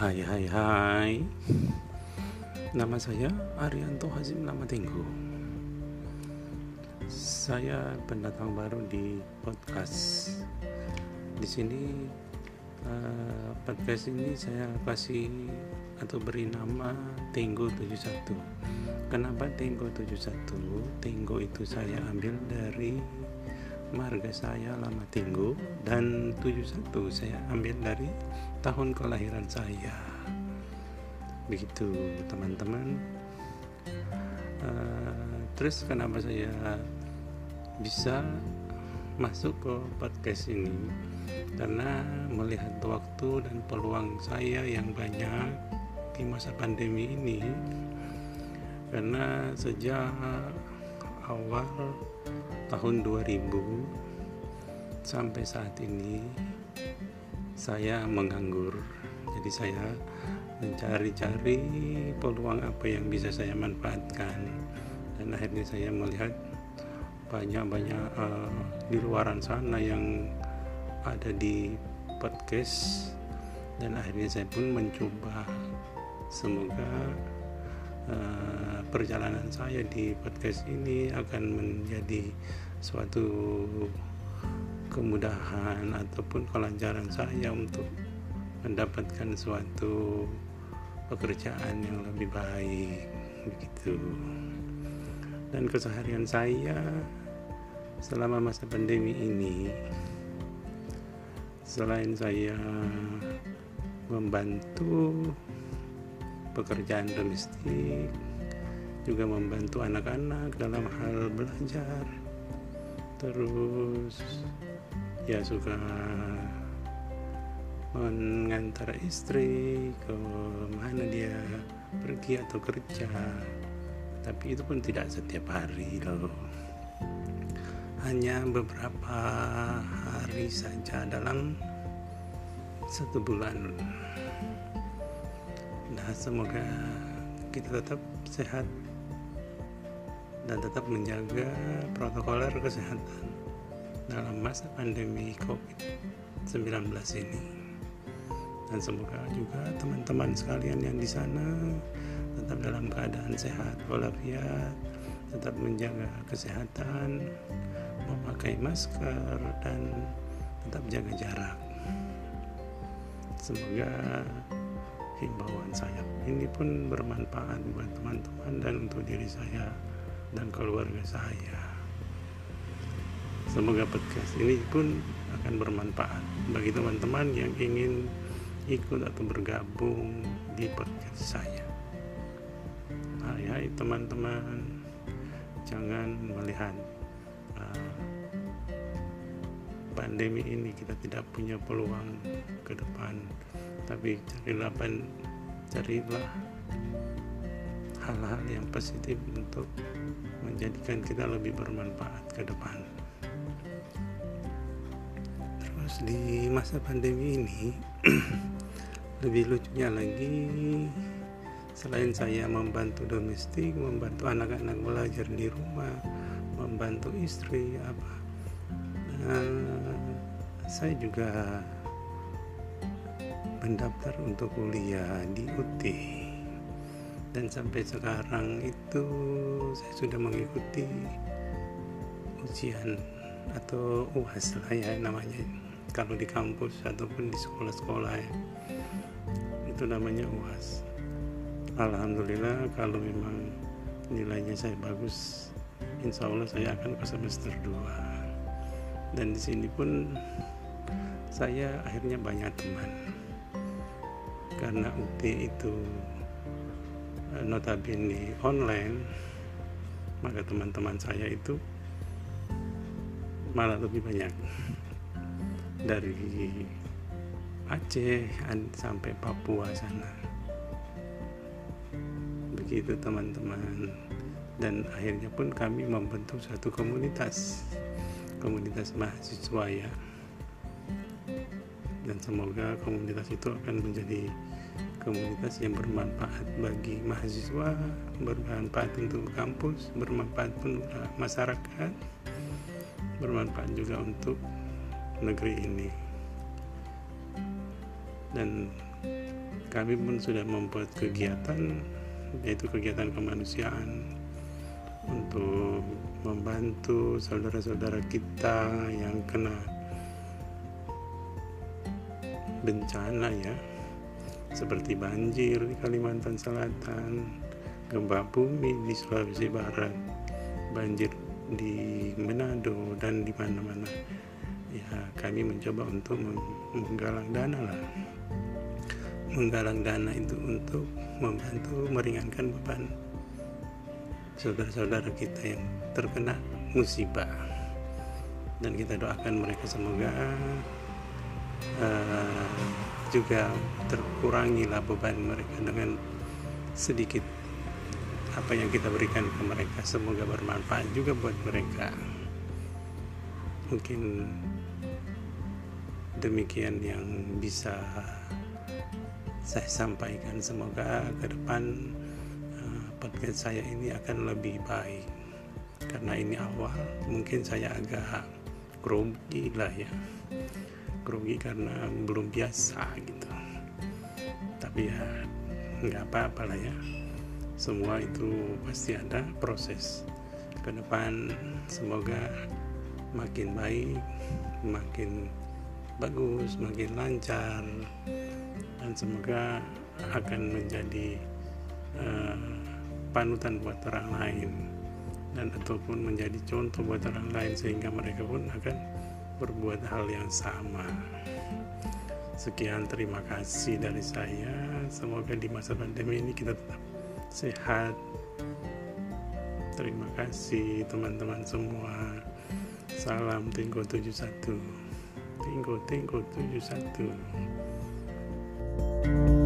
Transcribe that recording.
Hai hai hai. Nama saya Arianto Hazim Nama Tinggu Saya pendatang baru di podcast. Di sini uh, podcast ini saya kasih atau beri nama Tinggu 71 Kenapa Tinggu 71? Tinggu itu saya ambil dari marga saya lama tinggu dan 71 saya ambil dari tahun kelahiran saya. Begitu teman-teman. Uh, terus kenapa saya bisa masuk ke podcast ini? Karena melihat waktu dan peluang saya yang banyak di masa pandemi ini. Karena sejak awal tahun 2000 sampai saat ini saya menganggur. Jadi saya mencari-cari peluang apa yang bisa saya manfaatkan. Dan akhirnya saya melihat banyak-banyak uh, di luaran sana yang ada di podcast. Dan akhirnya saya pun mencoba. Semoga uh, perjalanan saya di podcast ini akan menjadi suatu kemudahan ataupun kelancaran saya untuk mendapatkan suatu pekerjaan yang lebih baik begitu. Dan keseharian saya selama masa pandemi ini selain saya membantu pekerjaan domestik juga membantu anak-anak dalam hal belajar. Terus ya suka mengantar istri ke mana dia pergi atau kerja. Tapi itu pun tidak setiap hari loh. Hanya beberapa hari saja dalam satu bulan semoga kita tetap sehat dan tetap menjaga protokoler kesehatan dalam masa pandemi COVID-19 ini. Dan semoga juga teman-teman sekalian yang di sana tetap dalam keadaan sehat walafiat, tetap menjaga kesehatan, memakai masker dan tetap jaga jarak. Semoga himbauan saya ini pun bermanfaat buat teman-teman dan untuk diri saya dan keluarga saya. Semoga podcast ini pun akan bermanfaat bagi teman-teman yang ingin ikut atau bergabung di podcast saya. Hai hai teman-teman, jangan melihat uh, pandemi ini kita tidak punya peluang ke depan, tapi carilah carilah hal-hal yang positif untuk menjadikan kita lebih bermanfaat ke depan. Terus di masa pandemi ini lebih lucunya lagi selain saya membantu domestik, membantu anak-anak belajar di rumah, membantu istri apa, nah, saya juga mendaftar untuk kuliah di UT dan sampai sekarang itu saya sudah mengikuti ujian atau UAS lah ya namanya. Kalau di kampus ataupun di sekolah-sekolah ya. Itu namanya UAS Alhamdulillah kalau memang nilainya saya bagus Insya Allah saya akan ke semester 2 dan di sini pun saya akhirnya banyak teman karena UT itu notabene online maka teman-teman saya itu malah lebih banyak dari Aceh sampai Papua sana. Begitu teman-teman. Dan akhirnya pun kami membentuk satu komunitas komunitas mahasiswa ya. Dan semoga komunitas itu akan menjadi komunitas yang bermanfaat bagi mahasiswa, bermanfaat untuk kampus, bermanfaat untuk masyarakat, bermanfaat juga untuk negeri ini. Dan kami pun sudah membuat kegiatan yaitu kegiatan kemanusiaan untuk membantu saudara-saudara kita yang kena bencana ya seperti banjir di Kalimantan Selatan, gempa bumi di Sulawesi Barat, banjir di Manado dan di mana-mana. Ya, kami mencoba untuk menggalang dana lah. Menggalang dana itu untuk membantu meringankan beban saudara-saudara kita yang terkena musibah. Dan kita doakan mereka semoga uh, juga terkurangilah beban mereka dengan sedikit apa yang kita berikan ke mereka. Semoga bermanfaat juga buat mereka. Mungkin demikian yang bisa saya sampaikan. Semoga ke depan uh, podcast saya ini akan lebih baik. Karena ini awal mungkin saya agak grogi lah ya grogi karena belum biasa gitu. Tapi ya nggak apa-apa lah ya. Semua itu pasti ada proses ke depan. Semoga makin baik makin bagus makin lancar dan semoga akan menjadi uh, panutan buat orang lain. Dan ataupun menjadi contoh buat orang lain sehingga mereka pun akan berbuat hal yang sama. Sekian terima kasih dari saya. Semoga di masa pandemi ini kita tetap sehat. Terima kasih teman-teman semua. Salam Tinggo 71. Tinggo Tinggo 71.